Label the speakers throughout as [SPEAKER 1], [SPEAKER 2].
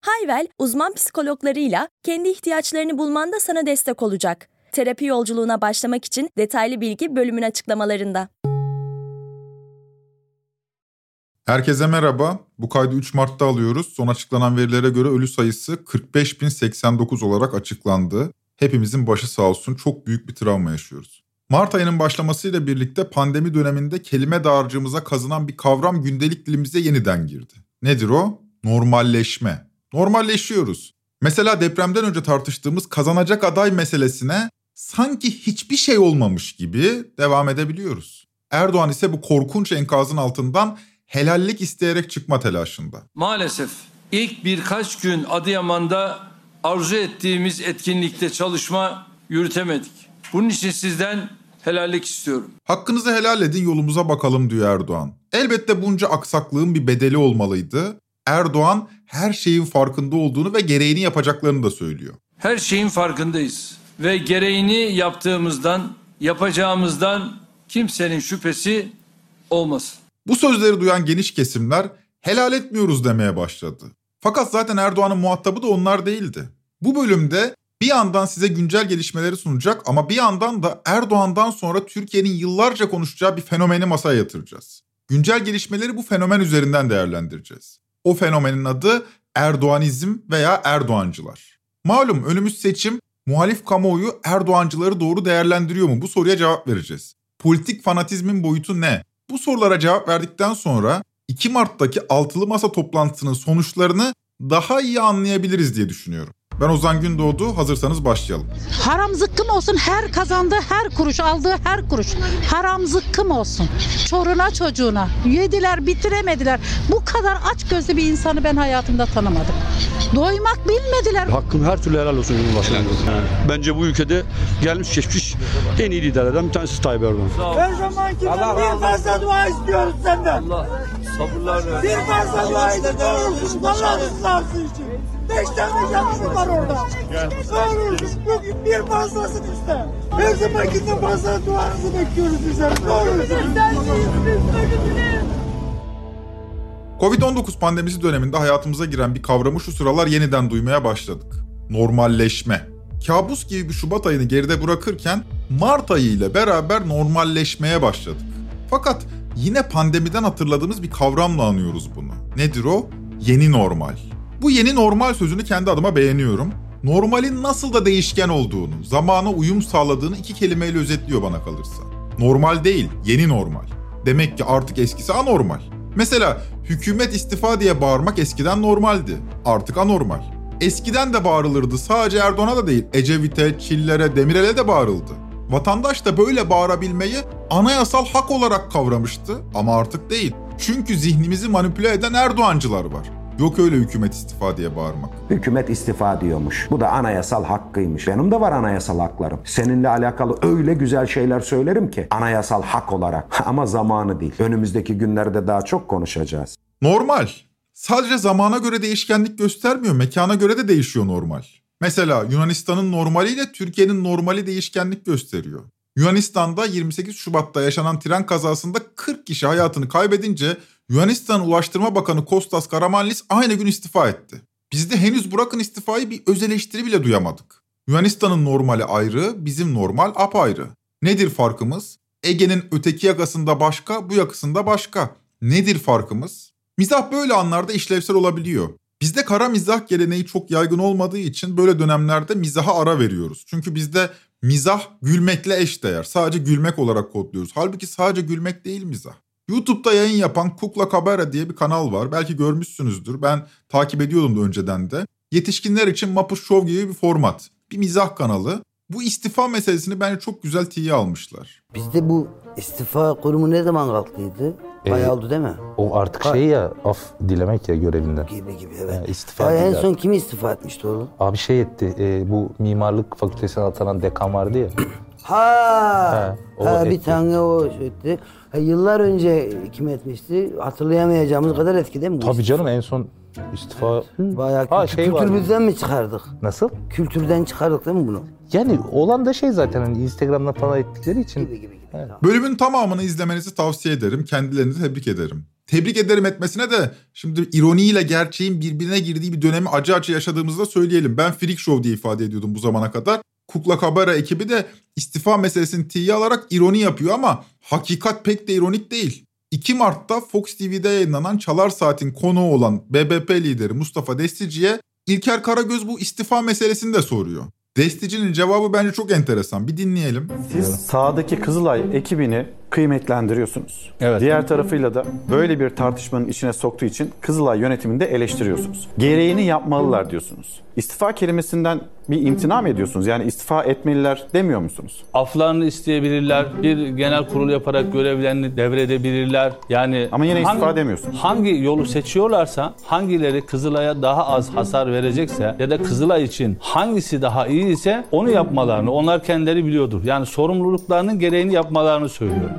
[SPEAKER 1] Hayvel, uzman psikologlarıyla kendi ihtiyaçlarını bulmanda sana destek olacak. Terapi yolculuğuna başlamak için detaylı bilgi bölümün açıklamalarında.
[SPEAKER 2] Herkese merhaba. Bu kaydı 3 Mart'ta alıyoruz. Son açıklanan verilere göre ölü sayısı 45.089 olarak açıklandı. Hepimizin başı sağ olsun çok büyük bir travma yaşıyoruz. Mart ayının başlamasıyla birlikte pandemi döneminde kelime dağarcığımıza kazınan bir kavram gündelik dilimize yeniden girdi. Nedir o? Normalleşme. Normalleşiyoruz. Mesela depremden önce tartıştığımız kazanacak aday meselesine sanki hiçbir şey olmamış gibi devam edebiliyoruz. Erdoğan ise bu korkunç enkazın altından helallik isteyerek çıkma telaşında.
[SPEAKER 3] Maalesef ilk birkaç gün Adıyaman'da arzu ettiğimiz etkinlikte çalışma yürütemedik. Bunun için sizden helallik istiyorum.
[SPEAKER 2] Hakkınızı helal edin yolumuza bakalım diyor Erdoğan. Elbette bunca aksaklığın bir bedeli olmalıydı. Erdoğan her şeyin farkında olduğunu ve gereğini yapacaklarını da söylüyor.
[SPEAKER 3] Her şeyin farkındayız ve gereğini yaptığımızdan, yapacağımızdan kimsenin şüphesi olmasın.
[SPEAKER 2] Bu sözleri duyan geniş kesimler helal etmiyoruz demeye başladı. Fakat zaten Erdoğan'ın muhatabı da onlar değildi. Bu bölümde bir yandan size güncel gelişmeleri sunacak ama bir yandan da Erdoğan'dan sonra Türkiye'nin yıllarca konuşacağı bir fenomeni masaya yatıracağız. Güncel gelişmeleri bu fenomen üzerinden değerlendireceğiz. O fenomenin adı Erdoğanizm veya Erdoğancılar. Malum önümüz seçim, muhalif kamuoyu Erdoğancıları doğru değerlendiriyor mu? Bu soruya cevap vereceğiz. Politik fanatizmin boyutu ne? Bu sorulara cevap verdikten sonra 2 Mart'taki altılı masa toplantısının sonuçlarını daha iyi anlayabiliriz diye düşünüyorum. Ben Ozan Gündoğdu. Hazırsanız başlayalım.
[SPEAKER 4] Haram zıkkım olsun her kazandığı her kuruş aldığı her kuruş. Haram zıkkım olsun. Çoruna çocuğuna. Yediler bitiremediler. Bu kadar aç gözlü bir insanı ben hayatımda tanımadım. Doymak bilmediler.
[SPEAKER 5] Hakkın her türlü helal olsun Cumhurbaşkanı. Bence bu ülkede gelmiş geçmiş en iyi liderlerden bir tanesi Tayyip Erdoğan.
[SPEAKER 6] Her zamankinden bir fazla dua istiyoruz senden.
[SPEAKER 3] Allah sabırlar ver.
[SPEAKER 6] Bir fazla dua istiyoruz. Allah rızası için. Beş tane canım var orada. Olursun bugün bir fazlasını iste. Her zamankinden fazla duanızı bekliyoruz bizler. Ne olursun.
[SPEAKER 2] Covid-19 pandemisi döneminde hayatımıza giren bir kavramı şu sıralar yeniden duymaya başladık. Normalleşme. Kabus gibi bir Şubat ayını geride bırakırken Mart ayı ile beraber normalleşmeye başladık. Fakat yine pandemiden hatırladığımız bir kavramla anıyoruz bunu. Nedir o? Yeni normal. Bu yeni normal sözünü kendi adıma beğeniyorum. Normalin nasıl da değişken olduğunu, zamana uyum sağladığını iki kelimeyle özetliyor bana kalırsa. Normal değil, yeni normal. Demek ki artık eskisi anormal. Mesela hükümet istifa diye bağırmak eskiden normaldi. Artık anormal. Eskiden de bağırılırdı sadece Erdoğan'a da değil Ecevit'e, Çiller'e, Demirel'e de bağırıldı. Vatandaş da böyle bağırabilmeyi anayasal hak olarak kavramıştı ama artık değil. Çünkü zihnimizi manipüle eden Erdoğancılar var. Yok öyle hükümet istifa diye bağırmak.
[SPEAKER 7] Hükümet istifa diyormuş. Bu da anayasal hakkıymış. Benim de var anayasal haklarım. Seninle alakalı öyle güzel şeyler söylerim ki anayasal hak olarak. Ama zamanı değil. Önümüzdeki günlerde daha çok konuşacağız.
[SPEAKER 2] Normal. Sadece zamana göre değişkenlik göstermiyor, mekana göre de değişiyor normal. Mesela Yunanistan'ın normaliyle Türkiye'nin normali değişkenlik gösteriyor. Yunanistan'da 28 Şubat'ta yaşanan tren kazasında 40 kişi hayatını kaybedince Yunanistan Ulaştırma Bakanı Kostas Karamanlis aynı gün istifa etti. Bizde henüz bırakın istifayı bir öz eleştiri bile duyamadık. Yunanistan'ın normali ayrı, bizim normal apayrı. Nedir farkımız? Ege'nin öteki yakasında başka, bu yakasında başka. Nedir farkımız? Mizah böyle anlarda işlevsel olabiliyor. Bizde kara mizah geleneği çok yaygın olmadığı için böyle dönemlerde mizaha ara veriyoruz. Çünkü bizde mizah gülmekle eşdeğer. Sadece gülmek olarak kodluyoruz. Halbuki sadece gülmek değil mizah. YouTube'da yayın yapan Kukla Kabera diye bir kanal var. Belki görmüşsünüzdür. Ben takip ediyordum da önceden de. Yetişkinler için Mapuş Show gibi bir format. Bir mizah kanalı. Bu istifa meselesini bence çok güzel tiye almışlar.
[SPEAKER 8] Bizde bu istifa kurumu ne zaman kalktıydı? Bayağı oldu değil mi?
[SPEAKER 9] O artık şey ya af dilemek ya görevinden.
[SPEAKER 8] Gibi gibi evet.
[SPEAKER 9] Yani istifa
[SPEAKER 8] Ay, en son
[SPEAKER 9] artık.
[SPEAKER 8] kimi istifa etmişti oğlum?
[SPEAKER 9] Abi şey etti e, bu mimarlık fakültesine atanan dekan vardı ya.
[SPEAKER 8] Ha,
[SPEAKER 9] o
[SPEAKER 8] ha bir
[SPEAKER 9] etti.
[SPEAKER 8] tane o şey etti. Ha, yıllar önce kim etmişti? Hatırlayamayacağımız kadar eski değil mi bu?
[SPEAKER 9] Tabii canım en son istifa...
[SPEAKER 8] Bayağı
[SPEAKER 9] Ha,
[SPEAKER 8] kültür,
[SPEAKER 9] şey var.
[SPEAKER 8] kültürümüzden mi çıkardık?
[SPEAKER 9] Nasıl?
[SPEAKER 8] Kültürden çıkardık değil mi bunu?
[SPEAKER 9] Yani olan da şey zaten hani Instagram'dan falan ettikleri için.
[SPEAKER 8] Gibi gibi gibi.
[SPEAKER 2] Bölümün tamamını izlemenizi tavsiye ederim. Kendilerini tebrik ederim. Tebrik ederim etmesine de şimdi ironiyle gerçeğin birbirine girdiği bir dönemi acı acı yaşadığımızı da söyleyelim. Ben freak show diye ifade ediyordum bu zamana kadar. Kukla Kabara ekibi de istifa meselesini tiye alarak ironi yapıyor ama hakikat pek de ironik değil. 2 Mart'ta Fox TV'de yayınlanan Çalar Saat'in konuğu olan BBP lideri Mustafa Destici'ye İlker Karagöz bu istifa meselesini de soruyor. Destici'nin cevabı bence çok enteresan. Bir dinleyelim.
[SPEAKER 10] Siz sahadaki Kızılay ekibini kıymetlendiriyorsunuz.
[SPEAKER 9] Evet.
[SPEAKER 10] Diğer tarafıyla da böyle bir tartışmanın içine soktuğu için Kızılay yönetiminde eleştiriyorsunuz. Gereğini yapmalılar diyorsunuz. İstifa kelimesinden bir imtina mı ediyorsunuz? Yani istifa etmeliler demiyor musunuz?
[SPEAKER 11] Aflarını isteyebilirler. Bir genel kurul yaparak görevlerini devredebilirler. Yani
[SPEAKER 10] Ama yine istifa demiyorsun.
[SPEAKER 11] Hangi yolu seçiyorlarsa, hangileri Kızılay'a daha az hasar verecekse ya da Kızılay için hangisi daha iyi ise onu yapmalarını onlar kendileri biliyordur. Yani sorumluluklarının gereğini yapmalarını söylüyorum.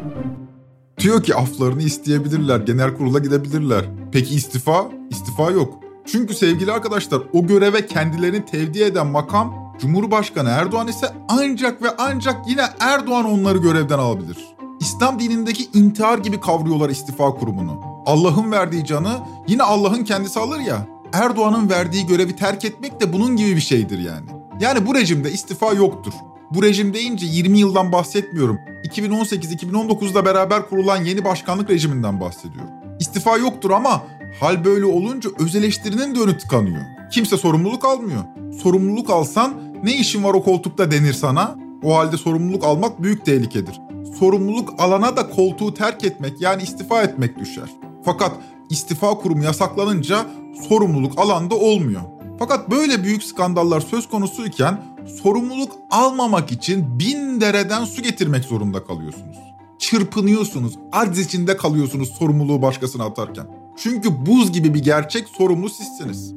[SPEAKER 2] Diyor ki aflarını isteyebilirler, genel kurula gidebilirler. Peki istifa? İstifa yok. Çünkü sevgili arkadaşlar o göreve kendilerini tevdi eden makam Cumhurbaşkanı Erdoğan ise ancak ve ancak yine Erdoğan onları görevden alabilir. İslam dinindeki intihar gibi kavruyorlar istifa kurumunu. Allah'ın verdiği canı yine Allah'ın kendisi alır ya. Erdoğan'ın verdiği görevi terk etmek de bunun gibi bir şeydir yani. Yani bu rejimde istifa yoktur. Bu rejim deyince 20 yıldan bahsetmiyorum. 2018-2019'da beraber kurulan yeni başkanlık rejiminden bahsediyorum. İstifa yoktur ama hal böyle olunca öz eleştirinin de önü tıkanıyor. Kimse sorumluluk almıyor. Sorumluluk alsan ne işin var o koltukta denir sana. O halde sorumluluk almak büyük tehlikedir. Sorumluluk alana da koltuğu terk etmek yani istifa etmek düşer. Fakat istifa kurumu yasaklanınca sorumluluk alanda olmuyor. Fakat böyle büyük skandallar söz konusuyken sorumluluk almamak için bin dereden su getirmek zorunda kalıyorsunuz. Çırpınıyorsunuz, aciz içinde kalıyorsunuz sorumluluğu başkasına atarken. Çünkü buz gibi bir gerçek sorumlu sizsiniz.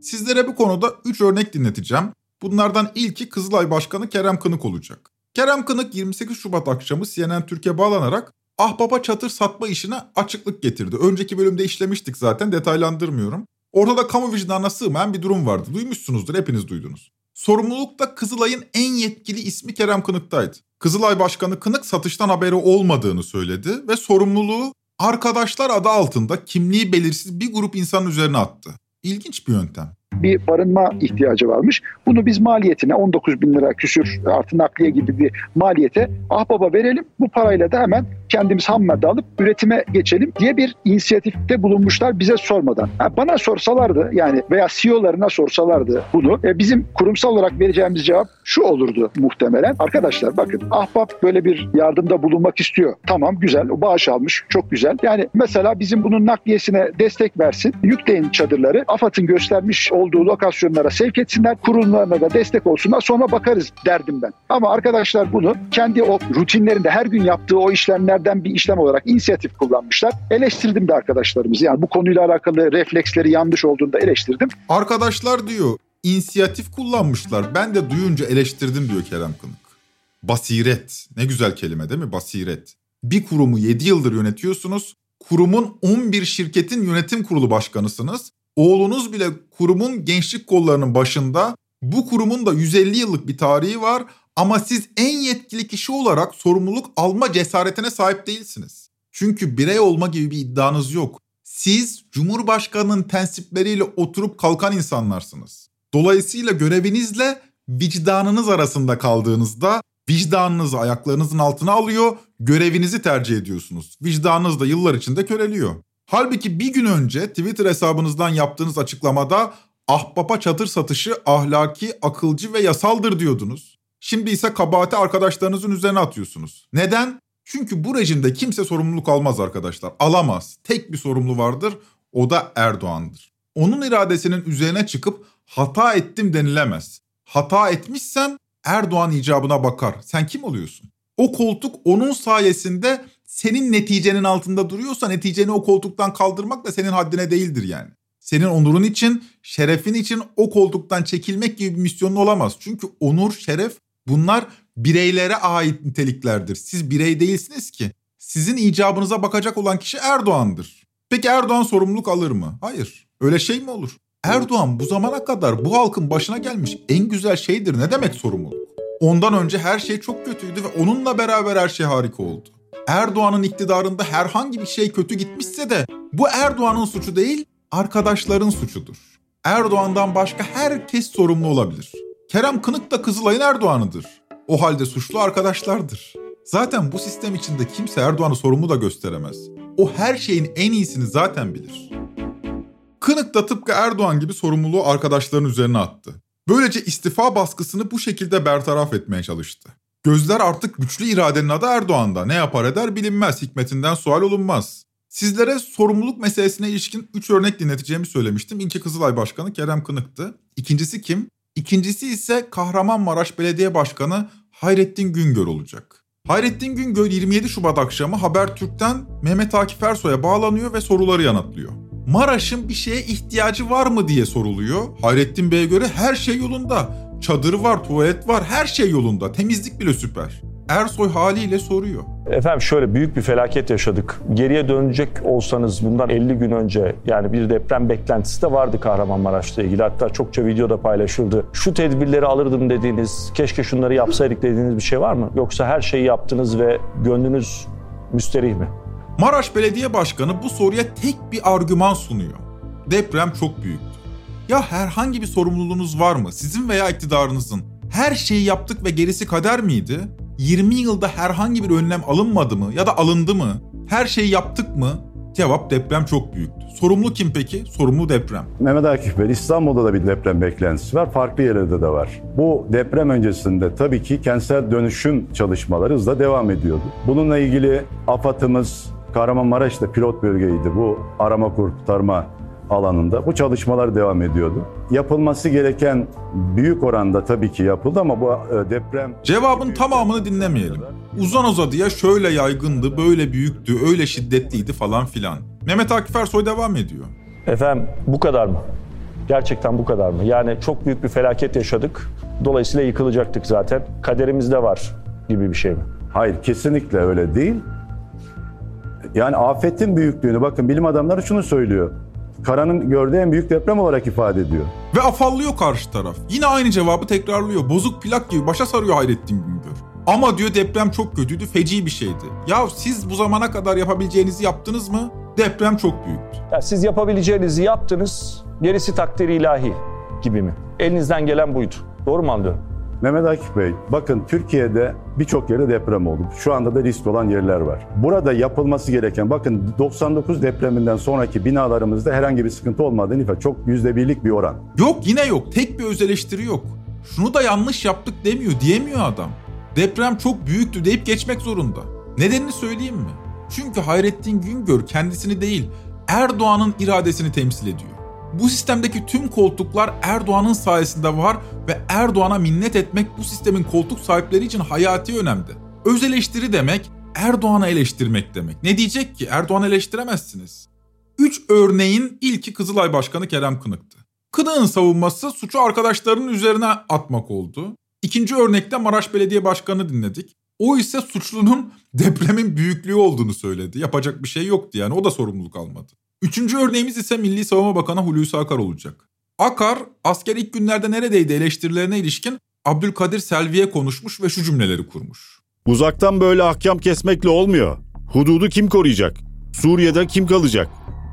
[SPEAKER 2] Sizlere bu konuda 3 örnek dinleteceğim. Bunlardan ilki Kızılay Başkanı Kerem Kınık olacak. Kerem Kınık 28 Şubat akşamı CNN Türkiye bağlanarak ahbaba çatır satma işine açıklık getirdi. Önceki bölümde işlemiştik zaten detaylandırmıyorum. Ortada kamu vicdanına sığmayan bir durum vardı. Duymuşsunuzdur hepiniz duydunuz. Sorumlulukta Kızılay'ın en yetkili ismi Kerem Kınık'taydı. Kızılay Başkanı Kınık satıştan haberi olmadığını söyledi ve sorumluluğu arkadaşlar adı altında kimliği belirsiz bir grup insanın üzerine attı. İlginç bir yöntem
[SPEAKER 12] bir barınma ihtiyacı varmış. Bunu biz maliyetine 19 bin lira küsür artı nakliye gibi bir maliyete ahbaba verelim. Bu parayla da hemen kendimiz ham madde alıp üretime geçelim diye bir inisiyatifte bulunmuşlar bize sormadan. Ha, bana sorsalardı yani veya CEO'larına sorsalardı bunu e, bizim kurumsal olarak vereceğimiz cevap şu olurdu muhtemelen. Arkadaşlar bakın ahbap böyle bir yardımda bulunmak istiyor. Tamam güzel o bağış almış çok güzel. Yani mesela bizim bunun nakliyesine destek versin. Yükleyin çadırları. AFAD'ın göstermiş olduğu lokasyonlara sevk etsinler. Kurumlarına da destek olsunlar. Sonra bakarız derdim ben. Ama arkadaşlar bunu kendi o rutinlerinde her gün yaptığı o işlemlerden bir işlem olarak inisiyatif kullanmışlar. Eleştirdim de arkadaşlarımızı. Yani bu konuyla alakalı refleksleri yanlış olduğunda eleştirdim.
[SPEAKER 2] Arkadaşlar diyor inisiyatif kullanmışlar. Ben de duyunca eleştirdim diyor Kerem Kınık. Basiret. Ne güzel kelime değil mi? Basiret. Bir kurumu 7 yıldır yönetiyorsunuz. Kurumun 11 şirketin yönetim kurulu başkanısınız. Oğlunuz bile kurumun gençlik kollarının başında. Bu kurumun da 150 yıllık bir tarihi var ama siz en yetkili kişi olarak sorumluluk alma cesaretine sahip değilsiniz. Çünkü birey olma gibi bir iddianız yok. Siz Cumhurbaşkanının tensipleriyle oturup kalkan insanlarsınız. Dolayısıyla görevinizle vicdanınız arasında kaldığınızda vicdanınızı ayaklarınızın altına alıyor, görevinizi tercih ediyorsunuz. Vicdanınız da yıllar içinde köreliyor. Halbuki bir gün önce Twitter hesabınızdan yaptığınız açıklamada ahbapa çadır satışı ahlaki, akılcı ve yasaldır diyordunuz. Şimdi ise kabahati arkadaşlarınızın üzerine atıyorsunuz. Neden? Çünkü bu rejimde kimse sorumluluk almaz arkadaşlar. Alamaz. Tek bir sorumlu vardır. O da Erdoğan'dır. Onun iradesinin üzerine çıkıp hata ettim denilemez. Hata etmişsen Erdoğan icabına bakar. Sen kim oluyorsun? O koltuk onun sayesinde senin neticenin altında duruyorsa neticeni o koltuktan kaldırmak da senin haddine değildir yani. Senin onurun için, şerefin için o koltuktan çekilmek gibi bir misyonun olamaz. Çünkü onur, şeref bunlar bireylere ait niteliklerdir. Siz birey değilsiniz ki. Sizin icabınıza bakacak olan kişi Erdoğan'dır. Peki Erdoğan sorumluluk alır mı? Hayır. Öyle şey mi olur? Erdoğan bu zamana kadar bu halkın başına gelmiş en güzel şeydir. Ne demek sorumluluk? Ondan önce her şey çok kötüydü ve onunla beraber her şey harika oldu. Erdoğan'ın iktidarında herhangi bir şey kötü gitmişse de bu Erdoğan'ın suçu değil, arkadaşların suçudur. Erdoğan'dan başka herkes sorumlu olabilir. Kerem Kınık da Kızılay'ın Erdoğan'ıdır. O halde suçlu arkadaşlardır. Zaten bu sistem içinde kimse Erdoğan'ı sorumlu da gösteremez. O her şeyin en iyisini zaten bilir. Kınık da tıpkı Erdoğan gibi sorumluluğu arkadaşların üzerine attı. Böylece istifa baskısını bu şekilde bertaraf etmeye çalıştı. Gözler artık güçlü iradenin adı Erdoğan'da. Ne yapar eder bilinmez, hikmetinden sual olunmaz. Sizlere sorumluluk meselesine ilişkin 3 örnek dinleteceğimi söylemiştim. İlki Kızılay Başkanı Kerem Kınık'tı. İkincisi kim? İkincisi ise Kahramanmaraş Belediye Başkanı Hayrettin Güngör olacak. Hayrettin Güngör 27 Şubat akşamı Habertürk'ten Mehmet Akif Ersoy'a bağlanıyor ve soruları yanıtlıyor. Maraş'ın bir şeye ihtiyacı var mı diye soruluyor. Hayrettin Bey'e göre her şey yolunda. Çadır var, tuvalet var, her şey yolunda. Temizlik bile süper. Ersoy haliyle soruyor.
[SPEAKER 13] Efendim şöyle büyük bir felaket yaşadık. Geriye dönecek olsanız bundan 50 gün önce yani bir deprem beklentisi de vardı Kahramanmaraş'la ilgili. Hatta çokça videoda paylaşıldı. Şu tedbirleri alırdım dediğiniz, keşke şunları yapsaydık dediğiniz bir şey var mı? Yoksa her şeyi yaptınız ve gönlünüz müsterih mi?
[SPEAKER 2] Maraş Belediye Başkanı bu soruya tek bir argüman sunuyor. Deprem çok büyüktü. Ya herhangi bir sorumluluğunuz var mı? Sizin veya iktidarınızın. Her şeyi yaptık ve gerisi kader miydi? 20 yılda herhangi bir önlem alınmadı mı ya da alındı mı? Her şeyi yaptık mı? Cevap deprem çok büyüktü. Sorumlu kim peki? Sorumlu deprem.
[SPEAKER 14] Mehmet Akif Bey, İstanbul'da da bir deprem beklentisi var, farklı yerlerde de var. Bu deprem öncesinde tabii ki kentsel dönüşüm çalışmaları hızla devam ediyordu. Bununla ilgili AFAD'ımız Kahramanmaraş'ta pilot bölgeydi bu arama kurtarma alanında. Bu çalışmalar devam ediyordu. Yapılması gereken büyük oranda tabii ki yapıldı ama bu e, deprem...
[SPEAKER 2] Cevabın tamamını dinlemeyelim. Uzan uzadıya şöyle yaygındı, böyle büyüktü, öyle şiddetliydi falan filan. Mehmet Akif Ersoy devam ediyor.
[SPEAKER 13] Efendim bu kadar mı? Gerçekten bu kadar mı? Yani çok büyük bir felaket yaşadık. Dolayısıyla yıkılacaktık zaten. Kaderimizde var gibi bir şey mi?
[SPEAKER 14] Hayır kesinlikle öyle değil. Yani afetin büyüklüğünü bakın bilim adamları şunu söylüyor. Karanın gördüğü en büyük deprem olarak ifade ediyor.
[SPEAKER 2] Ve afallıyor karşı taraf. Yine aynı cevabı tekrarlıyor. Bozuk plak gibi başa sarıyor Hayrettin Güngör. Ama diyor deprem çok kötüydü, feci bir şeydi. Ya siz bu zamana kadar yapabileceğinizi yaptınız mı? Deprem çok büyüktü.
[SPEAKER 13] Ya siz yapabileceğinizi yaptınız, gerisi takdiri ilahi gibi mi? Elinizden gelen buydu. Doğru mu anlıyorum?
[SPEAKER 14] Mehmet Akif Bey, bakın Türkiye'de birçok yerde deprem oldu. Şu anda da risk olan yerler var. Burada yapılması gereken, bakın 99 depreminden sonraki binalarımızda herhangi bir sıkıntı olmadığını ifade. Çok yüzde birlik bir oran.
[SPEAKER 2] Yok yine yok. Tek bir öz eleştiri yok. Şunu da yanlış yaptık demiyor, diyemiyor adam. Deprem çok büyüktü deyip geçmek zorunda. Nedenini söyleyeyim mi? Çünkü Hayrettin Güngör kendisini değil, Erdoğan'ın iradesini temsil ediyor. Bu sistemdeki tüm koltuklar Erdoğan'ın sayesinde var ve Erdoğan'a minnet etmek bu sistemin koltuk sahipleri için hayati önemli. Öz eleştiri demek Erdoğan'ı eleştirmek demek. Ne diyecek ki? Erdoğan'ı eleştiremezsiniz. Üç örneğin ilki Kızılay Başkanı Kerem Kınık'tı. Kınık'ın savunması suçu arkadaşlarının üzerine atmak oldu. İkinci örnekte Maraş Belediye Başkanı dinledik. O ise suçlunun depremin büyüklüğü olduğunu söyledi. Yapacak bir şey yoktu yani o da sorumluluk almadı. Üçüncü örneğimiz ise Milli Savunma Bakanı Hulusi Akar olacak. Akar, asker ilk günlerde neredeydi eleştirilerine ilişkin Abdülkadir Selvi'ye konuşmuş ve şu cümleleri kurmuş.
[SPEAKER 15] Uzaktan böyle ahkam kesmekle olmuyor. Hududu kim koruyacak? Suriye'de kim kalacak?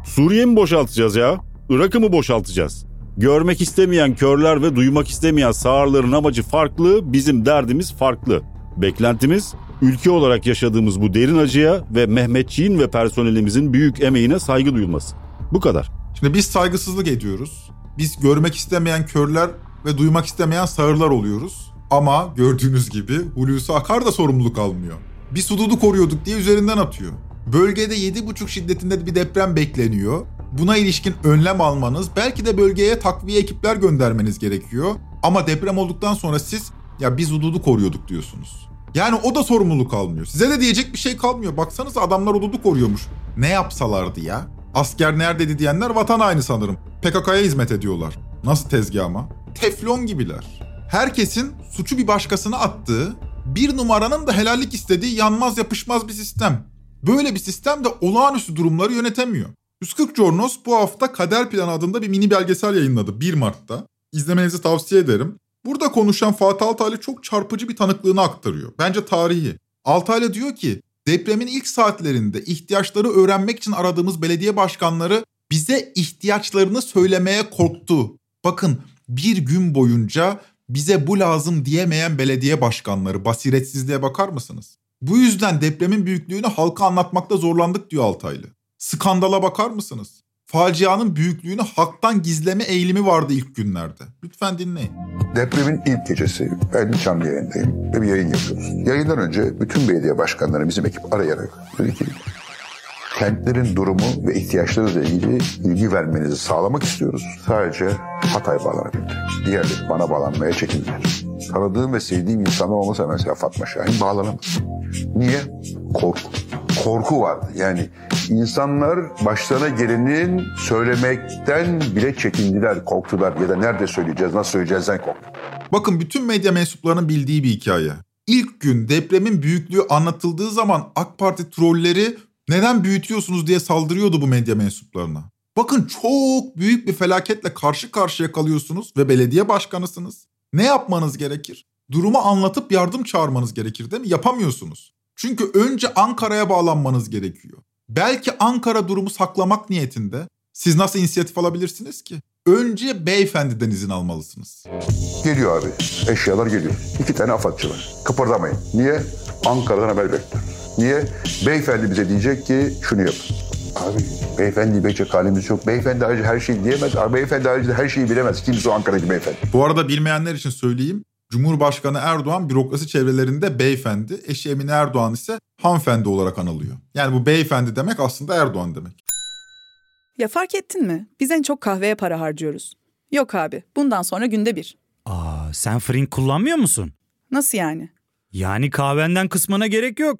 [SPEAKER 15] Suriye mi boşaltacağız ya? Irak'ı mı boşaltacağız? Görmek istemeyen körler ve duymak istemeyen sağırların amacı farklı, bizim derdimiz farklı. Beklentimiz ülke olarak yaşadığımız bu derin acıya ve Mehmetçiğin ve personelimizin büyük emeğine saygı duyulması. Bu kadar.
[SPEAKER 2] Şimdi biz saygısızlık ediyoruz. Biz görmek istemeyen körler ve duymak istemeyen sağırlar oluyoruz. Ama gördüğünüz gibi Hulusi Akar da sorumluluk almıyor. Bir sududu koruyorduk diye üzerinden atıyor. Bölgede 7,5 şiddetinde bir deprem bekleniyor. Buna ilişkin önlem almanız, belki de bölgeye takviye ekipler göndermeniz gerekiyor. Ama deprem olduktan sonra siz ya biz hududu koruyorduk diyorsunuz. Yani o da sorumluluk almıyor. Size de diyecek bir şey kalmıyor. Baksanıza adamlar hududu koruyormuş. Ne yapsalardı ya? Asker neredeydi diyenler vatan aynı sanırım. PKK'ya hizmet ediyorlar. Nasıl tezgah ama? Teflon gibiler. Herkesin suçu bir başkasına attığı, bir numaranın da helallik istediği yanmaz yapışmaz bir sistem. Böyle bir sistem de olağanüstü durumları yönetemiyor. 140 Jornos bu hafta Kader Planı adında bir mini belgesel yayınladı 1 Mart'ta. İzlemenizi tavsiye ederim. Burada konuşan Fatih Altaylı çok çarpıcı bir tanıklığını aktarıyor. Bence tarihi. Altaylı diyor ki depremin ilk saatlerinde ihtiyaçları öğrenmek için aradığımız belediye başkanları bize ihtiyaçlarını söylemeye korktu. Bakın bir gün boyunca bize bu lazım diyemeyen belediye başkanları basiretsizliğe bakar mısınız? Bu yüzden depremin büyüklüğünü halka anlatmakta zorlandık diyor Altaylı. Skandala bakar mısınız? Facianın büyüklüğünü halktan gizleme eğilimi vardı ilk günlerde. Lütfen dinleyin.
[SPEAKER 16] Depremin ilk gecesi ben canlı yayındayım ve bir yayın yapıyoruz. Yayından önce bütün belediye başkanları bizim ekip arayarak dedi ki kentlerin durumu ve ihtiyaçlarıyla ilgili bilgi vermenizi sağlamak istiyoruz. Sadece Hatay bağlanabildi. Diğerleri bana bağlanmaya çekindiler. Tanıdığım ve sevdiğim insanlar olmasa mesela Fatma Şahin bağlanamaz. Niye? Korku. Korku vardı. Yani insanlar başlarına gelenin söylemekten bile çekindiler, korktular. Ya da nerede söyleyeceğiz, nasıl söyleyeceğizden korktu.
[SPEAKER 2] Bakın bütün medya mensuplarının bildiği bir hikaye. İlk gün depremin büyüklüğü anlatıldığı zaman AK Parti trolleri neden büyütüyorsunuz diye saldırıyordu bu medya mensuplarına. Bakın çok büyük bir felaketle karşı karşıya kalıyorsunuz ve belediye başkanısınız. Ne yapmanız gerekir? Durumu anlatıp yardım çağırmanız gerekir değil mi? Yapamıyorsunuz. Çünkü önce Ankara'ya bağlanmanız gerekiyor. Belki Ankara durumu saklamak niyetinde. Siz nasıl inisiyatif alabilirsiniz ki? Önce beyefendiden izin almalısınız.
[SPEAKER 16] Geliyor abi. Eşyalar geliyor. İki tane afatçı var. Kıpırdamayın. Niye? Ankara'dan haber bekliyor. Niye? Beyefendi bize diyecek ki şunu yap. Abi beyefendi bekleyecek halimiz yok. Beyefendi ayrıca her şeyi diyemez. Abi, beyefendi ayrıca her şeyi bilemez. Kimse o Ankara'daki beyefendi.
[SPEAKER 2] Bu arada bilmeyenler için söyleyeyim. Cumhurbaşkanı Erdoğan bürokrasi çevrelerinde beyefendi, eşi Emine Erdoğan ise hanımefendi olarak anılıyor. Yani bu beyefendi demek aslında Erdoğan demek.
[SPEAKER 17] Ya fark ettin mi? Biz en çok kahveye para harcıyoruz. Yok abi, bundan sonra günde bir.
[SPEAKER 18] Aa, sen Frink kullanmıyor musun?
[SPEAKER 17] Nasıl yani?
[SPEAKER 18] Yani kahvenden kısmına gerek yok.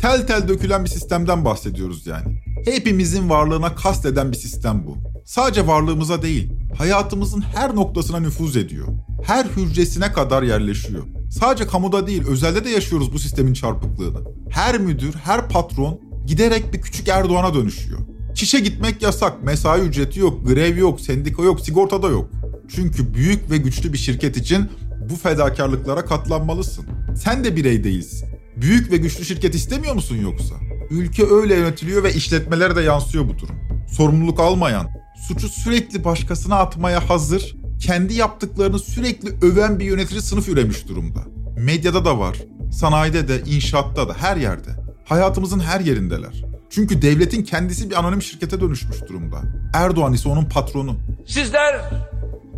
[SPEAKER 2] Tel tel dökülen bir sistemden bahsediyoruz yani. Hepimizin varlığına kasteden bir sistem bu. Sadece varlığımıza değil, hayatımızın her noktasına nüfuz ediyor. Her hücresine kadar yerleşiyor. Sadece kamuda değil, özelde de yaşıyoruz bu sistemin çarpıklığını. Her müdür, her patron giderek bir küçük Erdoğan'a dönüşüyor. Çişe gitmek yasak, mesai ücreti yok, grev yok, sendika yok, sigorta da yok. Çünkü büyük ve güçlü bir şirket için bu fedakarlıklara katlanmalısın. Sen de birey değilsin. Büyük ve güçlü şirket istemiyor musun yoksa? Ülke öyle yönetiliyor ve işletmelere de yansıyor bu durum. Sorumluluk almayan, suçu sürekli başkasına atmaya hazır, kendi yaptıklarını sürekli öven bir yönetici sınıf üremiş durumda. Medyada da var, sanayide de, inşaatta da, her yerde. Hayatımızın her yerindeler. Çünkü devletin kendisi bir anonim şirkete dönüşmüş durumda. Erdoğan ise onun patronu.
[SPEAKER 3] Sizler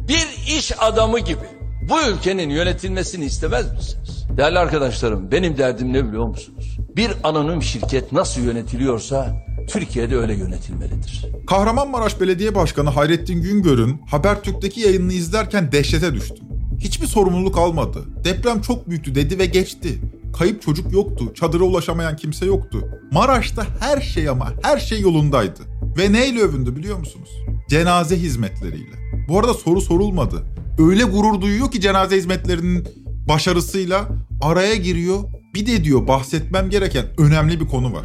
[SPEAKER 3] bir iş adamı gibi bu ülkenin yönetilmesini istemez misiniz? Değerli arkadaşlarım benim derdim ne biliyor musunuz? Bir anonim şirket nasıl yönetiliyorsa Türkiye'de öyle yönetilmelidir.
[SPEAKER 2] Kahramanmaraş Belediye Başkanı Hayrettin Güngör'ün Habertürk'teki yayınını izlerken dehşete düştüm. Hiçbir sorumluluk almadı. Deprem çok büyüktü dedi ve geçti. Kayıp çocuk yoktu, çadıra ulaşamayan kimse yoktu. Maraş'ta her şey ama her şey yolundaydı. Ve neyle övündü biliyor musunuz? Cenaze hizmetleriyle. Bu arada soru sorulmadı. Öyle gurur duyuyor ki cenaze hizmetlerinin başarısıyla araya giriyor. Bir de diyor bahsetmem gereken önemli bir konu var.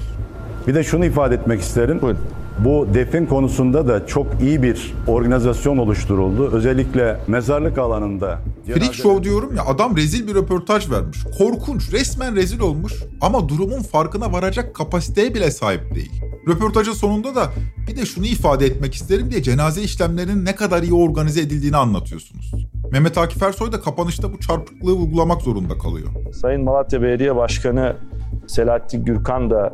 [SPEAKER 14] Bir de şunu ifade etmek isterim.
[SPEAKER 10] Buyurun.
[SPEAKER 14] Bu defin konusunda da çok iyi bir organizasyon oluşturuldu. Özellikle mezarlık alanında.
[SPEAKER 2] Freak Show diyorum ya adam rezil bir röportaj vermiş. Korkunç, resmen rezil olmuş ama durumun farkına varacak kapasiteye bile sahip değil. Röportajın sonunda da bir de şunu ifade etmek isterim diye cenaze işlemlerinin ne kadar iyi organize edildiğini anlatıyorsunuz. Mehmet Akif Ersoy da kapanışta bu çarpıklığı vurgulamak zorunda kalıyor.
[SPEAKER 13] Sayın Malatya Belediye Başkanı Selahattin Gürkan da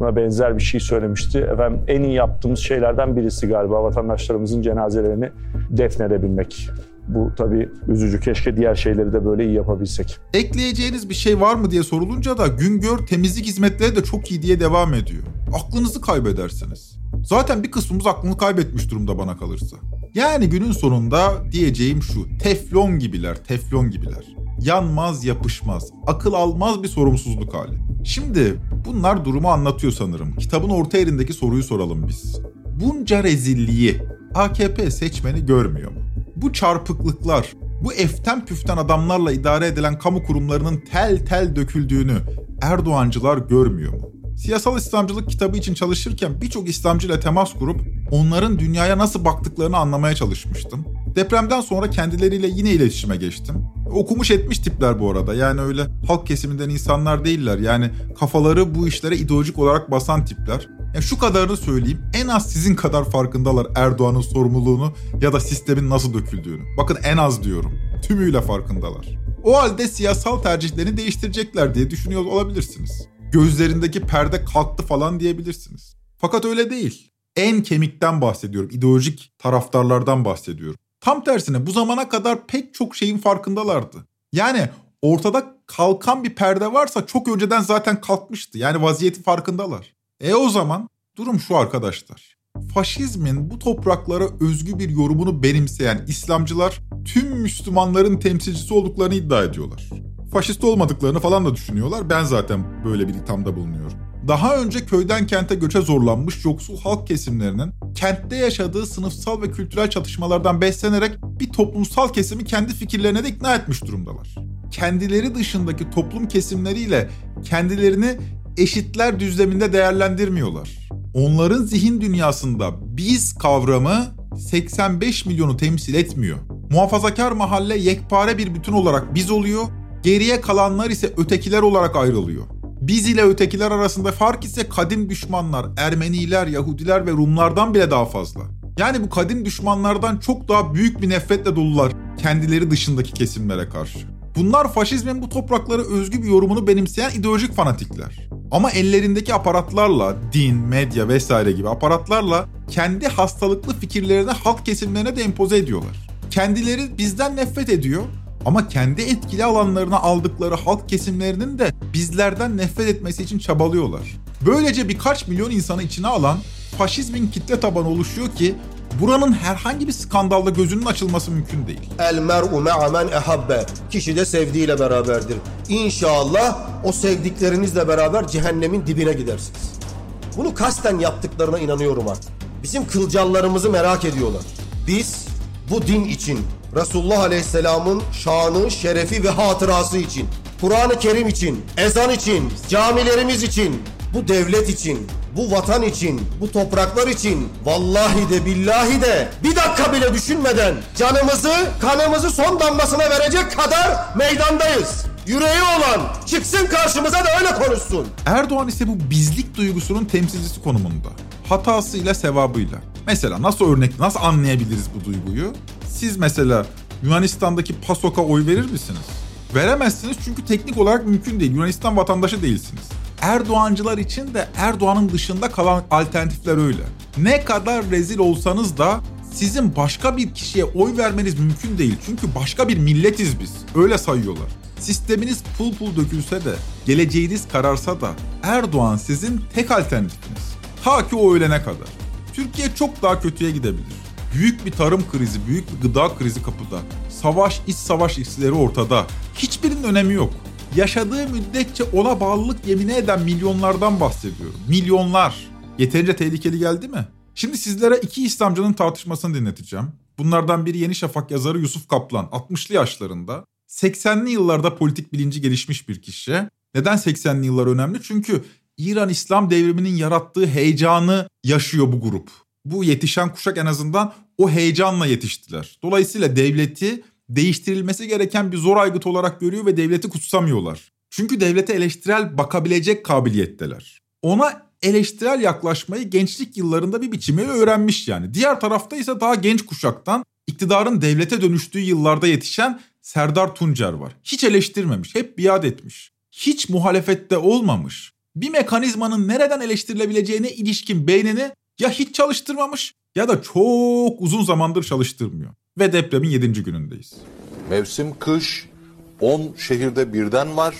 [SPEAKER 13] buna benzer bir şey söylemişti. Efendim en iyi yaptığımız şeylerden birisi galiba vatandaşlarımızın cenazelerini defnedebilmek. Bu tabii üzücü. Keşke diğer şeyleri de böyle iyi yapabilsek.
[SPEAKER 2] Ekleyeceğiniz bir şey var mı diye sorulunca da Güngör temizlik hizmetleri de çok iyi diye devam ediyor. Aklınızı kaybedersiniz. Zaten bir kısmımız aklını kaybetmiş durumda bana kalırsa. Yani günün sonunda diyeceğim şu. Teflon gibiler, teflon gibiler. Yanmaz, yapışmaz, akıl almaz bir sorumsuzluk hali. Şimdi bunlar durumu anlatıyor sanırım. Kitabın orta yerindeki soruyu soralım biz. Bunca rezilliği AKP seçmeni görmüyor mu? Bu çarpıklıklar, bu eften püften adamlarla idare edilen kamu kurumlarının tel tel döküldüğünü Erdoğancılar görmüyor mu? Siyasal İslamcılık kitabı için çalışırken birçok İslamcı ile temas kurup onların dünyaya nasıl baktıklarını anlamaya çalışmıştım. Depremden sonra kendileriyle yine iletişime geçtim. Okumuş etmiş tipler bu arada. Yani öyle halk kesiminden insanlar değiller. Yani kafaları bu işlere ideolojik olarak basan tipler. Ya şu kadarını söyleyeyim. En az sizin kadar farkındalar Erdoğan'ın sorumluluğunu ya da sistemin nasıl döküldüğünü. Bakın en az diyorum. Tümüyle farkındalar. O halde siyasal tercihlerini değiştirecekler diye düşünüyor olabilirsiniz. Gözlerindeki perde kalktı falan diyebilirsiniz. Fakat öyle değil. En kemikten bahsediyorum. ideolojik taraftarlardan bahsediyorum. Tam tersine bu zamana kadar pek çok şeyin farkındalardı. Yani ortada kalkan bir perde varsa çok önceden zaten kalkmıştı. Yani vaziyeti farkındalar. E o zaman durum şu arkadaşlar. Faşizmin bu topraklara özgü bir yorumunu benimseyen İslamcılar tüm Müslümanların temsilcisi olduklarını iddia ediyorlar. Faşist olmadıklarını falan da düşünüyorlar. Ben zaten böyle bir ithamda bulunuyorum. Daha önce köyden kente göçe zorlanmış yoksul halk kesimlerinin kentte yaşadığı sınıfsal ve kültürel çatışmalardan beslenerek bir toplumsal kesimi kendi fikirlerine de ikna etmiş durumdalar. Kendileri dışındaki toplum kesimleriyle kendilerini eşitler düzleminde değerlendirmiyorlar. Onların zihin dünyasında biz kavramı 85 milyonu temsil etmiyor. Muhafazakar mahalle yekpare bir bütün olarak biz oluyor, geriye kalanlar ise ötekiler olarak ayrılıyor. Biz ile ötekiler arasında fark ise kadim düşmanlar, Ermeniler, Yahudiler ve Rumlardan bile daha fazla. Yani bu kadim düşmanlardan çok daha büyük bir nefretle dolular kendileri dışındaki kesimlere karşı. Bunlar faşizmin bu topraklara özgü bir yorumunu benimseyen ideolojik fanatikler. Ama ellerindeki aparatlarla, din, medya vesaire gibi aparatlarla kendi hastalıklı fikirlerini halk kesimlerine de empoze ediyorlar. Kendileri bizden nefret ediyor ama kendi etkili alanlarına aldıkları halk kesimlerinin de bizlerden nefret etmesi için çabalıyorlar. Böylece birkaç milyon insanı içine alan faşizmin kitle tabanı oluşuyor ki buranın herhangi bir skandalda gözünün açılması mümkün değil.
[SPEAKER 19] El mer'u me'a ehabbe. Kişi de sevdiğiyle beraberdir. İnşallah o sevdiklerinizle beraber cehennemin dibine gidersiniz. Bunu kasten yaptıklarına inanıyorum artık. Bizim kılcallarımızı merak ediyorlar. Biz bu din için, Resulullah Aleyhisselam'ın şanı, şerefi ve hatırası için, Kur'an-ı Kerim için, ezan için, camilerimiz için, bu devlet için, bu vatan için, bu topraklar için vallahi de billahi de bir dakika bile düşünmeden canımızı, kanımızı son damlasına verecek kadar meydandayız. Yüreği olan çıksın karşımıza da öyle konuşsun.
[SPEAKER 2] Erdoğan ise bu bizlik duygusunun temsilcisi konumunda. Hatasıyla sevabıyla. Mesela nasıl örnek, nasıl anlayabiliriz bu duyguyu? Siz mesela Yunanistan'daki PASOK'a oy verir misiniz? Veremezsiniz çünkü teknik olarak mümkün değil. Yunanistan vatandaşı değilsiniz. Erdoğancılar için de Erdoğan'ın dışında kalan alternatifler öyle. Ne kadar rezil olsanız da sizin başka bir kişiye oy vermeniz mümkün değil. Çünkü başka bir milletiz biz. Öyle sayıyorlar. Sisteminiz pul pul dökülse de, geleceğiniz kararsa da Erdoğan sizin tek alternatifiniz. Ta ki o ölene kadar. Türkiye çok daha kötüye gidebilir. Büyük bir tarım krizi, büyük bir gıda krizi kapıda. Savaş, iç savaş hisleri ortada. Hiçbirinin önemi yok. Yaşadığı müddetçe ona bağlılık yemini eden milyonlardan bahsediyorum. Milyonlar. Yeterince tehlikeli geldi mi? Şimdi sizlere iki İslamcının tartışmasını dinleteceğim. Bunlardan biri Yeni Şafak yazarı Yusuf Kaplan, 60'lı yaşlarında. 80'li yıllarda politik bilinci gelişmiş bir kişi. Neden 80'li yıllar önemli? Çünkü İran İslam devriminin yarattığı heyecanı yaşıyor bu grup. Bu yetişen kuşak en azından o heyecanla yetiştiler. Dolayısıyla devleti değiştirilmesi gereken bir zor aygıt olarak görüyor ve devleti kutsamıyorlar. Çünkü devlete eleştirel bakabilecek kabiliyetteler. Ona eleştirel yaklaşmayı gençlik yıllarında bir biçimiyle öğrenmiş yani. Diğer tarafta ise daha genç kuşaktan iktidarın devlete dönüştüğü yıllarda yetişen Serdar Tuncer var. Hiç eleştirmemiş, hep biat etmiş. Hiç muhalefette olmamış. Bir mekanizmanın nereden eleştirilebileceğine ilişkin beynini ya hiç çalıştırmamış ya da çok uzun zamandır çalıştırmıyor. Ve depremin 7. günündeyiz.
[SPEAKER 20] Mevsim kış, 10 şehirde birden var.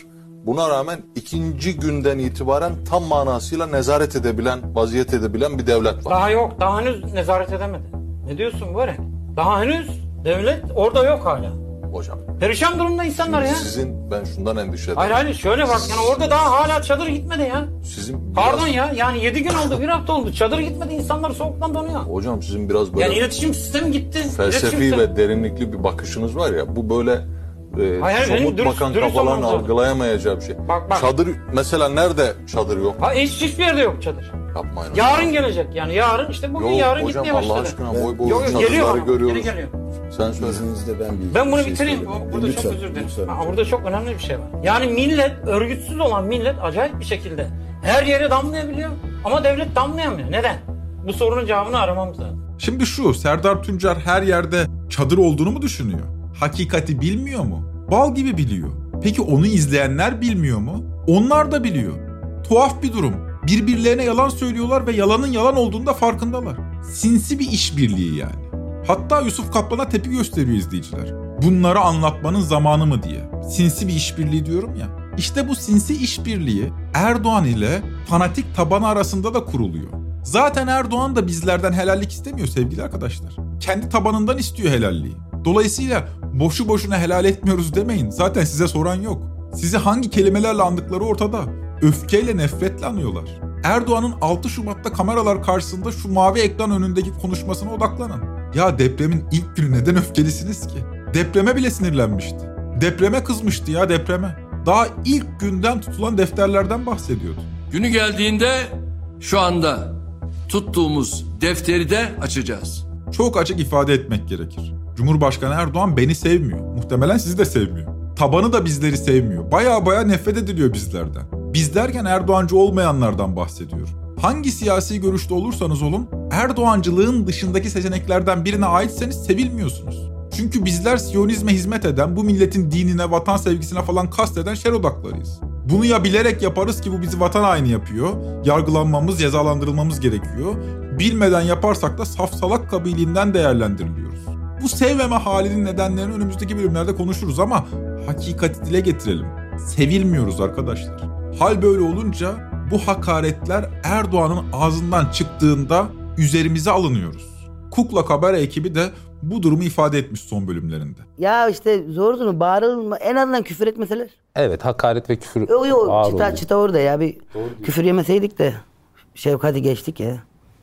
[SPEAKER 20] Buna rağmen ikinci günden itibaren tam manasıyla nezaret edebilen, vaziyet edebilen bir devlet var.
[SPEAKER 21] Daha yok. Daha henüz nezaret edemedi. Ne diyorsun böyle? Daha henüz devlet orada yok hala.
[SPEAKER 20] Hocam.
[SPEAKER 21] Perişan durumda insanlar ya.
[SPEAKER 20] Sizin ben şundan endişe.
[SPEAKER 21] Hayır hayır şöyle bak yani orada daha hala çadır gitmedi ya.
[SPEAKER 20] Sizin
[SPEAKER 21] Pardon ya yani 7 gün oldu bir hafta oldu çadır gitmedi insanlar soğuktan donuyor.
[SPEAKER 20] Hocam sizin biraz böyle
[SPEAKER 21] Yani iletişim sistemi gitti. İletişim
[SPEAKER 20] felsefi
[SPEAKER 21] sistemi-
[SPEAKER 20] ve derinlikli bir bakışınız var ya bu böyle e,
[SPEAKER 21] Hayır,
[SPEAKER 20] somut
[SPEAKER 21] dürüst-
[SPEAKER 20] bakan
[SPEAKER 21] dürüst
[SPEAKER 20] kafaların algılayamayacağı bir şey.
[SPEAKER 21] Bak, bak.
[SPEAKER 20] Çadır mesela nerede çadır yok?
[SPEAKER 21] Ha, hiç, hiçbir yerde yok çadır.
[SPEAKER 20] Yapmayın.
[SPEAKER 21] Yarın gelecek yani yarın işte bugün
[SPEAKER 20] Yok
[SPEAKER 21] yarın
[SPEAKER 20] hocam,
[SPEAKER 21] gitmeye başladı.
[SPEAKER 20] Allah aşkına boy boy
[SPEAKER 21] Yok, yok,
[SPEAKER 20] çadırları görüyoruz.
[SPEAKER 21] geri geliyor.
[SPEAKER 20] Sen söyle.
[SPEAKER 22] ben bir
[SPEAKER 21] Ben bunu
[SPEAKER 22] şey
[SPEAKER 21] bitireyim.
[SPEAKER 22] söyleyeyim.
[SPEAKER 21] Burada
[SPEAKER 22] Lütfen,
[SPEAKER 21] çok özür dilerim.
[SPEAKER 22] lütfen.
[SPEAKER 21] Ha, burada çok önemli bir şey var. Yani millet, örgütsüz olan millet acayip bir şekilde her yere damlayabiliyor ama devlet damlayamıyor. Neden? Bu sorunun cevabını aramamız lazım.
[SPEAKER 2] Şimdi şu Serdar Tuncer her yerde çadır olduğunu mu düşünüyor? Hakikati bilmiyor mu? Bal gibi biliyor. Peki onu izleyenler bilmiyor mu? Onlar da biliyor. Tuhaf bir durum. Birbirlerine yalan söylüyorlar ve yalanın yalan olduğunu da farkındalar. Sinsi bir işbirliği yani. Hatta Yusuf Kaplan'a tepki gösteriyor izleyiciler. Bunları anlatmanın zamanı mı diye. Sinsi bir işbirliği diyorum ya. İşte bu sinsi işbirliği Erdoğan ile fanatik tabanı arasında da kuruluyor. Zaten Erdoğan da bizlerden helallik istemiyor sevgili arkadaşlar. Kendi tabanından istiyor helalliği. Dolayısıyla boşu boşuna helal etmiyoruz demeyin. Zaten size soran yok. Sizi hangi kelimelerle andıkları ortada. Öfkeyle nefretle anıyorlar. Erdoğan'ın 6 Şubat'ta kameralar karşısında şu mavi ekran önündeki konuşmasına odaklanın. Ya depremin ilk günü neden öfkelisiniz ki? Depreme bile sinirlenmişti. Depreme kızmıştı ya depreme. Daha ilk günden tutulan defterlerden bahsediyordu.
[SPEAKER 3] Günü geldiğinde şu anda tuttuğumuz defteri de açacağız.
[SPEAKER 2] Çok açık ifade etmek gerekir. Cumhurbaşkanı Erdoğan beni sevmiyor. Muhtemelen sizi de sevmiyor. Tabanı da bizleri sevmiyor. Baya baya nefret ediliyor bizlerden. Biz derken Erdoğancı olmayanlardan bahsediyorum. Hangi siyasi görüşte olursanız olun Erdoğancılığın dışındaki seçeneklerden birine aitseniz sevilmiyorsunuz. Çünkü bizler Siyonizme hizmet eden, bu milletin dinine, vatan sevgisine falan kasteden şer odaklarıyız. Bunu ya bilerek yaparız ki bu bizi vatan haini yapıyor, yargılanmamız, cezalandırılmamız gerekiyor. Bilmeden yaparsak da saf salak kabiliğinden değerlendiriliyoruz. Bu sevmeme halinin nedenlerini önümüzdeki bölümlerde konuşuruz ama hakikati dile getirelim. Sevilmiyoruz arkadaşlar. Hal böyle olunca bu hakaretler Erdoğan'ın ağzından çıktığında üzerimize alınıyoruz. Kukla Kabare ekibi de bu durumu ifade etmiş son bölümlerinde.
[SPEAKER 8] Ya işte zor durum bağırılma en azından küfür etmeseler.
[SPEAKER 9] Evet hakaret ve küfür
[SPEAKER 8] Yok yok
[SPEAKER 9] ağır
[SPEAKER 8] çıta,
[SPEAKER 9] oluyor.
[SPEAKER 8] çıta orada ya bir küfür yemeseydik de şefkati geçtik ya.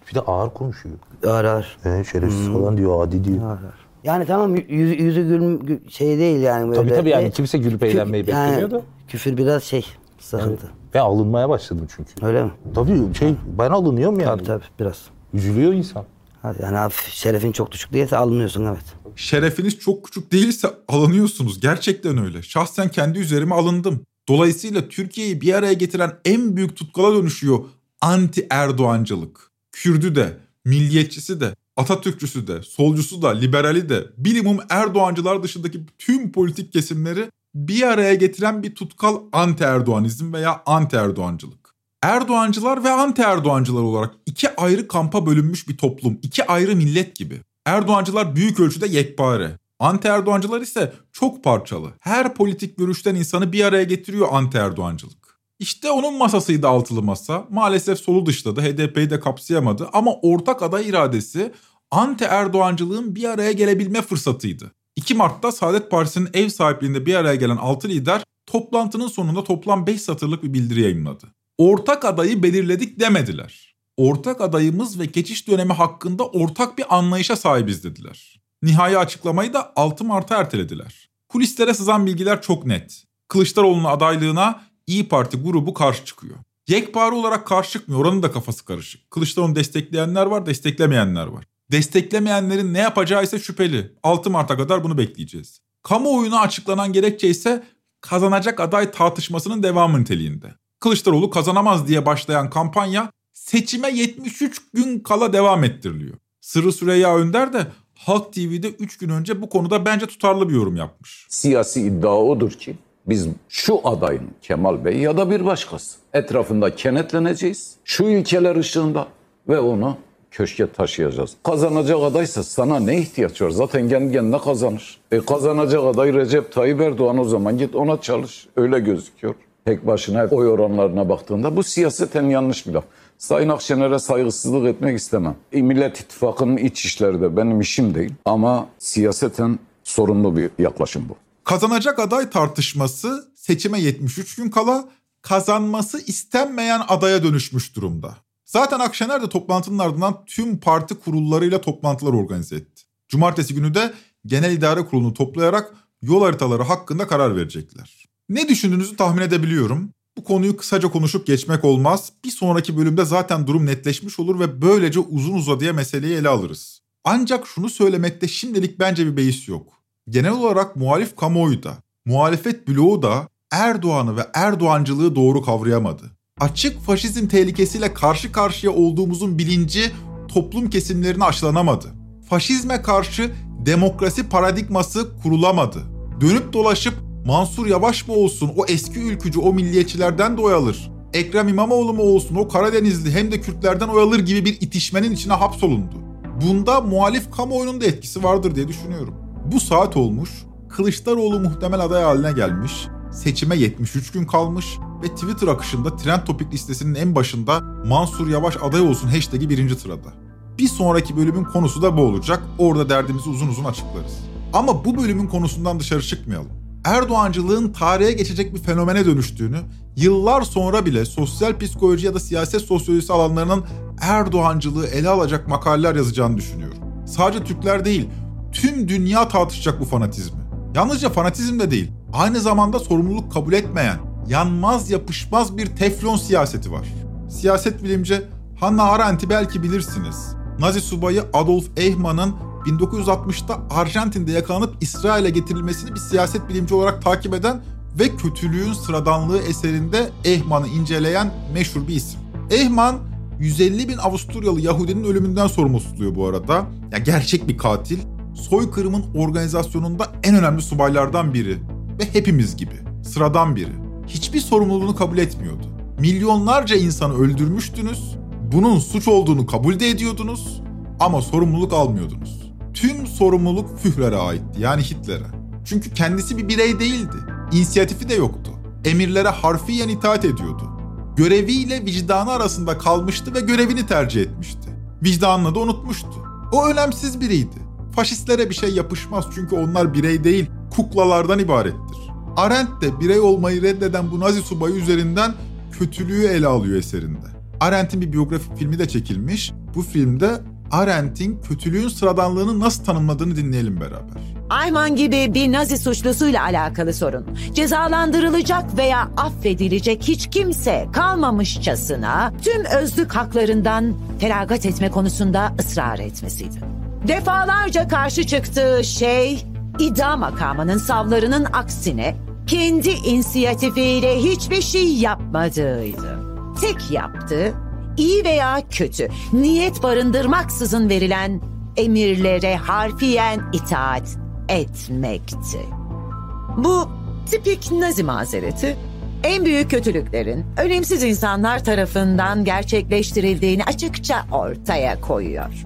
[SPEAKER 9] Bir de ağır konuşuyor.
[SPEAKER 8] Ağır ağır.
[SPEAKER 9] Ee, şerefsiz falan diyor, adi diyor.
[SPEAKER 8] Yani tamam yüzü, yüzü gülüm gü- şey değil yani böyle.
[SPEAKER 9] Tabii tabii yani
[SPEAKER 8] E,
[SPEAKER 9] kimse gülüp eğlenmeyi
[SPEAKER 8] yani
[SPEAKER 9] beklemiyor da.
[SPEAKER 8] Küfür biraz şey sıkıntı.
[SPEAKER 9] Ben alınmaya başladım çünkü.
[SPEAKER 8] Öyle mi?
[SPEAKER 9] Tabii şey ben alınıyorum yani.
[SPEAKER 8] Tabii tabii biraz.
[SPEAKER 9] Üzülüyor insan.
[SPEAKER 8] Hadi Yani hafif şerefin çok düşük değilse alınıyorsun evet.
[SPEAKER 2] Şerefiniz çok küçük değilse alınıyorsunuz. Gerçekten öyle. Şahsen kendi üzerime alındım. Dolayısıyla Türkiye'yi bir araya getiren en büyük tutkala dönüşüyor anti Erdoğancılık. Kürdü de, milliyetçisi de, Atatürkçüsü de, solcusu da, liberali de, bilimum Erdoğancılar dışındaki tüm politik kesimleri bir araya getiren bir tutkal anti Erdoğanizm veya anti Erdoğancılık. Erdoğancılar ve anti Erdoğancılar olarak iki ayrı kampa bölünmüş bir toplum, iki ayrı millet gibi. Erdoğancılar büyük ölçüde yekpare. Anti Erdoğancılar ise çok parçalı. Her politik görüşten insanı bir araya getiriyor anti Erdoğancılık. İşte onun masasıydı altılı masa. Maalesef solu dışladı, HDP'yi de kapsayamadı ama ortak aday iradesi anti Erdoğancılığın bir araya gelebilme fırsatıydı. 2 Mart'ta Saadet Partisi'nin ev sahipliğinde bir araya gelen 6 lider toplantının sonunda toplam 5 satırlık bir bildiri yayınladı. Ortak adayı belirledik demediler. Ortak adayımız ve geçiş dönemi hakkında ortak bir anlayışa sahibiz dediler. Nihai açıklamayı da 6 Mart'a ertelediler. Kulislere sızan bilgiler çok net. Kılıçdaroğlu'nun adaylığına İyi Parti grubu karşı çıkıyor. Yekpare olarak karşı çıkmıyor. Oranın da kafası karışık. Kılıçdaroğlu'nu destekleyenler var, desteklemeyenler var. Desteklemeyenlerin ne yapacağı ise şüpheli. 6 Mart'a kadar bunu bekleyeceğiz. Kamuoyuna açıklanan gerekçe ise kazanacak aday tartışmasının devamı niteliğinde. Kılıçdaroğlu kazanamaz diye başlayan kampanya seçime 73 gün kala devam ettiriliyor. Sırrı Süreyya Önder de Halk TV'de 3 gün önce bu konuda bence tutarlı bir yorum yapmış.
[SPEAKER 23] Siyasi iddia odur ki biz şu adayın Kemal Bey ya da bir başkası etrafında kenetleneceğiz. Şu ilkeler ışığında ve onu köşke taşıyacağız. Kazanacak adaysa sana ne ihtiyaç var? Zaten kendi kendine kazanır. E kazanacak aday Recep Tayyip Erdoğan o zaman git ona çalış. Öyle gözüküyor. Tek başına oy oranlarına baktığında bu siyaseten yanlış bir laf. Sayın Akşener'e saygısızlık etmek istemem. E, Millet İttifakı'nın iç işleri de benim işim değil. Ama siyaseten sorunlu bir yaklaşım bu.
[SPEAKER 2] Kazanacak aday tartışması seçime 73 gün kala kazanması istenmeyen adaya dönüşmüş durumda. Zaten Akşener de toplantının ardından tüm parti kurullarıyla toplantılar organize etti. Cumartesi günü de Genel İdare Kurulu'nu toplayarak yol haritaları hakkında karar verecekler. Ne düşündüğünüzü tahmin edebiliyorum. Bu konuyu kısaca konuşup geçmek olmaz. Bir sonraki bölümde zaten durum netleşmiş olur ve böylece uzun uzadıya meseleyi ele alırız. Ancak şunu söylemekte şimdilik bence bir beis yok. Genel olarak muhalif kamuoyu da, muhalefet bloğu da Erdoğan'ı ve Erdoğancılığı doğru kavrayamadı. Açık faşizm tehlikesiyle karşı karşıya olduğumuzun bilinci toplum kesimlerine aşılanamadı. Faşizme karşı demokrasi paradigması kurulamadı. Dönüp dolaşıp Mansur Yavaş mı olsun o eski ülkücü o milliyetçilerden de oy alır. Ekrem İmamoğlu mu olsun o Karadenizli hem de Kürtlerden oy alır gibi bir itişmenin içine hapsolundu. Bunda muhalif kamuoyunun da etkisi vardır diye düşünüyorum. Bu saat olmuş, Kılıçdaroğlu muhtemel aday haline gelmiş, seçime 73 gün kalmış ve Twitter akışında trend topik listesinin en başında Mansur Yavaş aday olsun hashtag'i birinci sırada. Bir sonraki bölümün konusu da bu olacak. Orada derdimizi uzun uzun açıklarız. Ama bu bölümün konusundan dışarı çıkmayalım. Erdoğancılığın tarihe geçecek bir fenomene dönüştüğünü, yıllar sonra bile sosyal psikoloji ya da siyaset sosyolojisi alanlarının Erdoğancılığı ele alacak makaleler yazacağını düşünüyorum. Sadece Türkler değil, tüm dünya tartışacak bu fanatizmi. Yalnızca fanatizm de değil, aynı zamanda sorumluluk kabul etmeyen, yanmaz yapışmaz bir teflon siyaseti var. Siyaset bilimci Hannah Arendt'i belki bilirsiniz. Nazi subayı Adolf Eichmann'ın 1960'ta Arjantin'de yakalanıp İsrail'e getirilmesini bir siyaset bilimci olarak takip eden ve kötülüğün sıradanlığı eserinde Eichmann'ı inceleyen meşhur bir isim. Eichmann 150 bin Avusturyalı Yahudinin ölümünden sorumlu tutuluyor bu arada. Ya gerçek bir katil. Soykırımın organizasyonunda en önemli subaylardan biri ve hepimiz gibi sıradan biri. Hiçbir sorumluluğunu kabul etmiyordu. Milyonlarca insanı öldürmüştünüz. Bunun suç olduğunu kabul de ediyordunuz ama sorumluluk almıyordunuz. Tüm sorumluluk Führer'e aitti yani Hitler'e. Çünkü kendisi bir birey değildi. İnisiyatifi de yoktu. Emirlere harfiyen itaat ediyordu. Göreviyle vicdanı arasında kalmıştı ve görevini tercih etmişti. Vicdanını da unutmuştu. O önemsiz biriydi. Faşistlere bir şey yapışmaz çünkü onlar birey değil, kuklalardan ibarettir. Arendt de birey olmayı reddeden bu Nazi subayı üzerinden kötülüğü ele alıyor eserinde. Arendt'in bir biyografik filmi de çekilmiş. Bu filmde Arendt'in kötülüğün sıradanlığını nasıl tanımladığını dinleyelim beraber.
[SPEAKER 22] Ayman gibi bir Nazi suçlusuyla alakalı sorun. Cezalandırılacak veya affedilecek hiç kimse kalmamışçasına tüm özlük haklarından feragat etme konusunda ısrar etmesiydi. Defalarca karşı çıktığı şey idam makamının savlarının aksine kendi inisiyatifiyle hiçbir şey yapmadığıydı. Tek yaptığı iyi veya kötü niyet barındırmaksızın verilen emirlere harfiyen itaat etmekti. Bu tipik Nazi mazereti en büyük kötülüklerin önemsiz insanlar tarafından gerçekleştirildiğini açıkça ortaya koyuyor.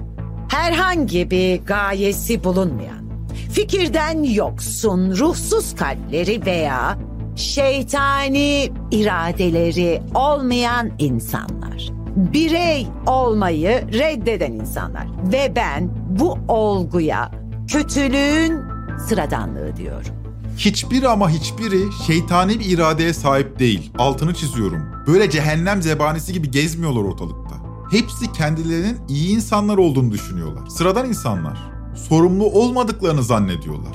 [SPEAKER 22] Herhangi bir gayesi bulunmayan, fikirden yoksun, ruhsuz kalpleri veya şeytani iradeleri olmayan insanlar. Birey olmayı reddeden insanlar. Ve ben bu olguya kötülüğün sıradanlığı diyorum.
[SPEAKER 2] Hiçbiri ama hiçbiri şeytani bir iradeye sahip değil. Altını çiziyorum. Böyle cehennem zebanisi gibi gezmiyorlar ortalıkta. Hepsi kendilerinin iyi insanlar olduğunu düşünüyorlar. Sıradan insanlar. Sorumlu olmadıklarını zannediyorlar.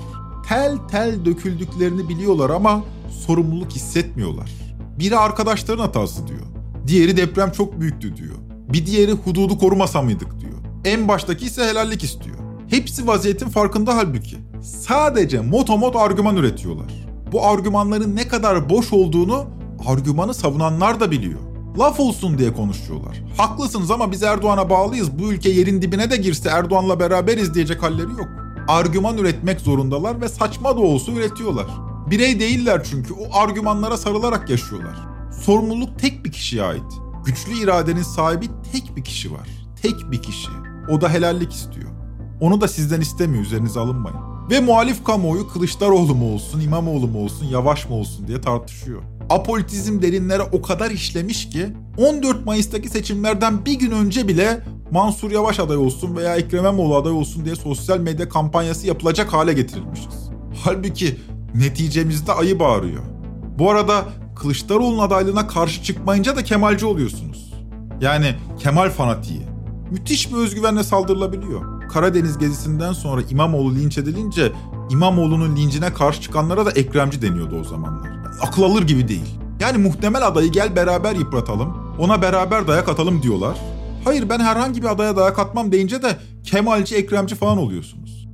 [SPEAKER 2] Tel tel döküldüklerini biliyorlar ama sorumluluk hissetmiyorlar. Biri arkadaşların hatası diyor. Diğeri deprem çok büyüktü diyor. Bir diğeri hududu korumasa mıydık diyor. En baştaki ise helallik istiyor. Hepsi vaziyetin farkında halbuki. Sadece motomot argüman üretiyorlar. Bu argümanların ne kadar boş olduğunu argümanı savunanlar da biliyor. Laf olsun diye konuşuyorlar. Haklısınız ama biz Erdoğan'a bağlıyız. Bu ülke yerin dibine de girse Erdoğan'la beraberiz diyecek halleri yok. Argüman üretmek zorundalar ve saçma da olsa üretiyorlar. Birey değiller çünkü o argümanlara sarılarak yaşıyorlar. Sorumluluk tek bir kişiye ait. Güçlü iradenin sahibi tek bir kişi var. Tek bir kişi. O da helallik istiyor. Onu da sizden istemiyor üzerinize alınmayın. Ve muhalif kamuoyu Kılıçdaroğlu mu olsun, İmamoğlu mu olsun, Yavaş mı olsun diye tartışıyor. Apolitizm derinlere o kadar işlemiş ki 14 Mayıs'taki seçimlerden bir gün önce bile Mansur Yavaş aday olsun veya Ekrem İmamoğlu aday olsun diye sosyal medya kampanyası yapılacak hale getirilmişiz. Halbuki neticemizde ayı bağırıyor. Bu arada Kılıçdaroğlu'nun adaylığına karşı çıkmayınca da Kemalci oluyorsunuz. Yani Kemal fanatiği. Müthiş bir özgüvenle saldırılabiliyor. Karadeniz gezisinden sonra İmamoğlu linç edilince İmamoğlu'nun lincine karşı çıkanlara da Ekremci deniyordu o zamanlar. Akıl alır gibi değil. Yani muhtemel adayı gel beraber yıpratalım, ona beraber dayak atalım diyorlar. Hayır ben herhangi bir adaya dayak atmam deyince de Kemalci, Ekremci falan oluyorsunuz.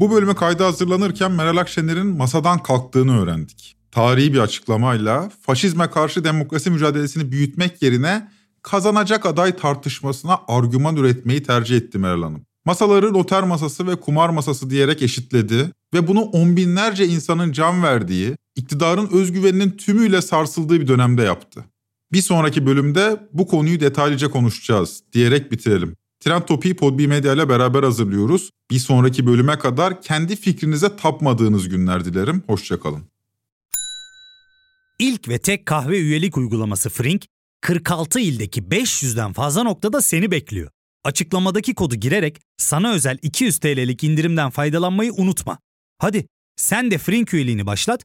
[SPEAKER 2] Bu bölüme kayda hazırlanırken Meral Akşener'in masadan kalktığını öğrendik. Tarihi bir açıklamayla faşizme karşı demokrasi mücadelesini büyütmek yerine kazanacak aday tartışmasına argüman üretmeyi tercih etti Meral Hanım. Masaları noter masası ve kumar masası diyerek eşitledi ve bunu on binlerce insanın can verdiği, iktidarın özgüveninin tümüyle sarsıldığı bir dönemde yaptı. Bir sonraki bölümde bu konuyu detaylıca konuşacağız diyerek bitirelim. Trend Topi'yi Podbi Medya ile beraber hazırlıyoruz. Bir sonraki bölüme kadar kendi fikrinize tapmadığınız günler dilerim. Hoşçakalın.
[SPEAKER 18] İlk ve tek kahve üyelik uygulaması Frink, 46 ildeki 500'den fazla noktada seni bekliyor. Açıklamadaki kodu girerek sana özel 200 TL'lik indirimden faydalanmayı unutma. Hadi sen de Frink üyeliğini başlat,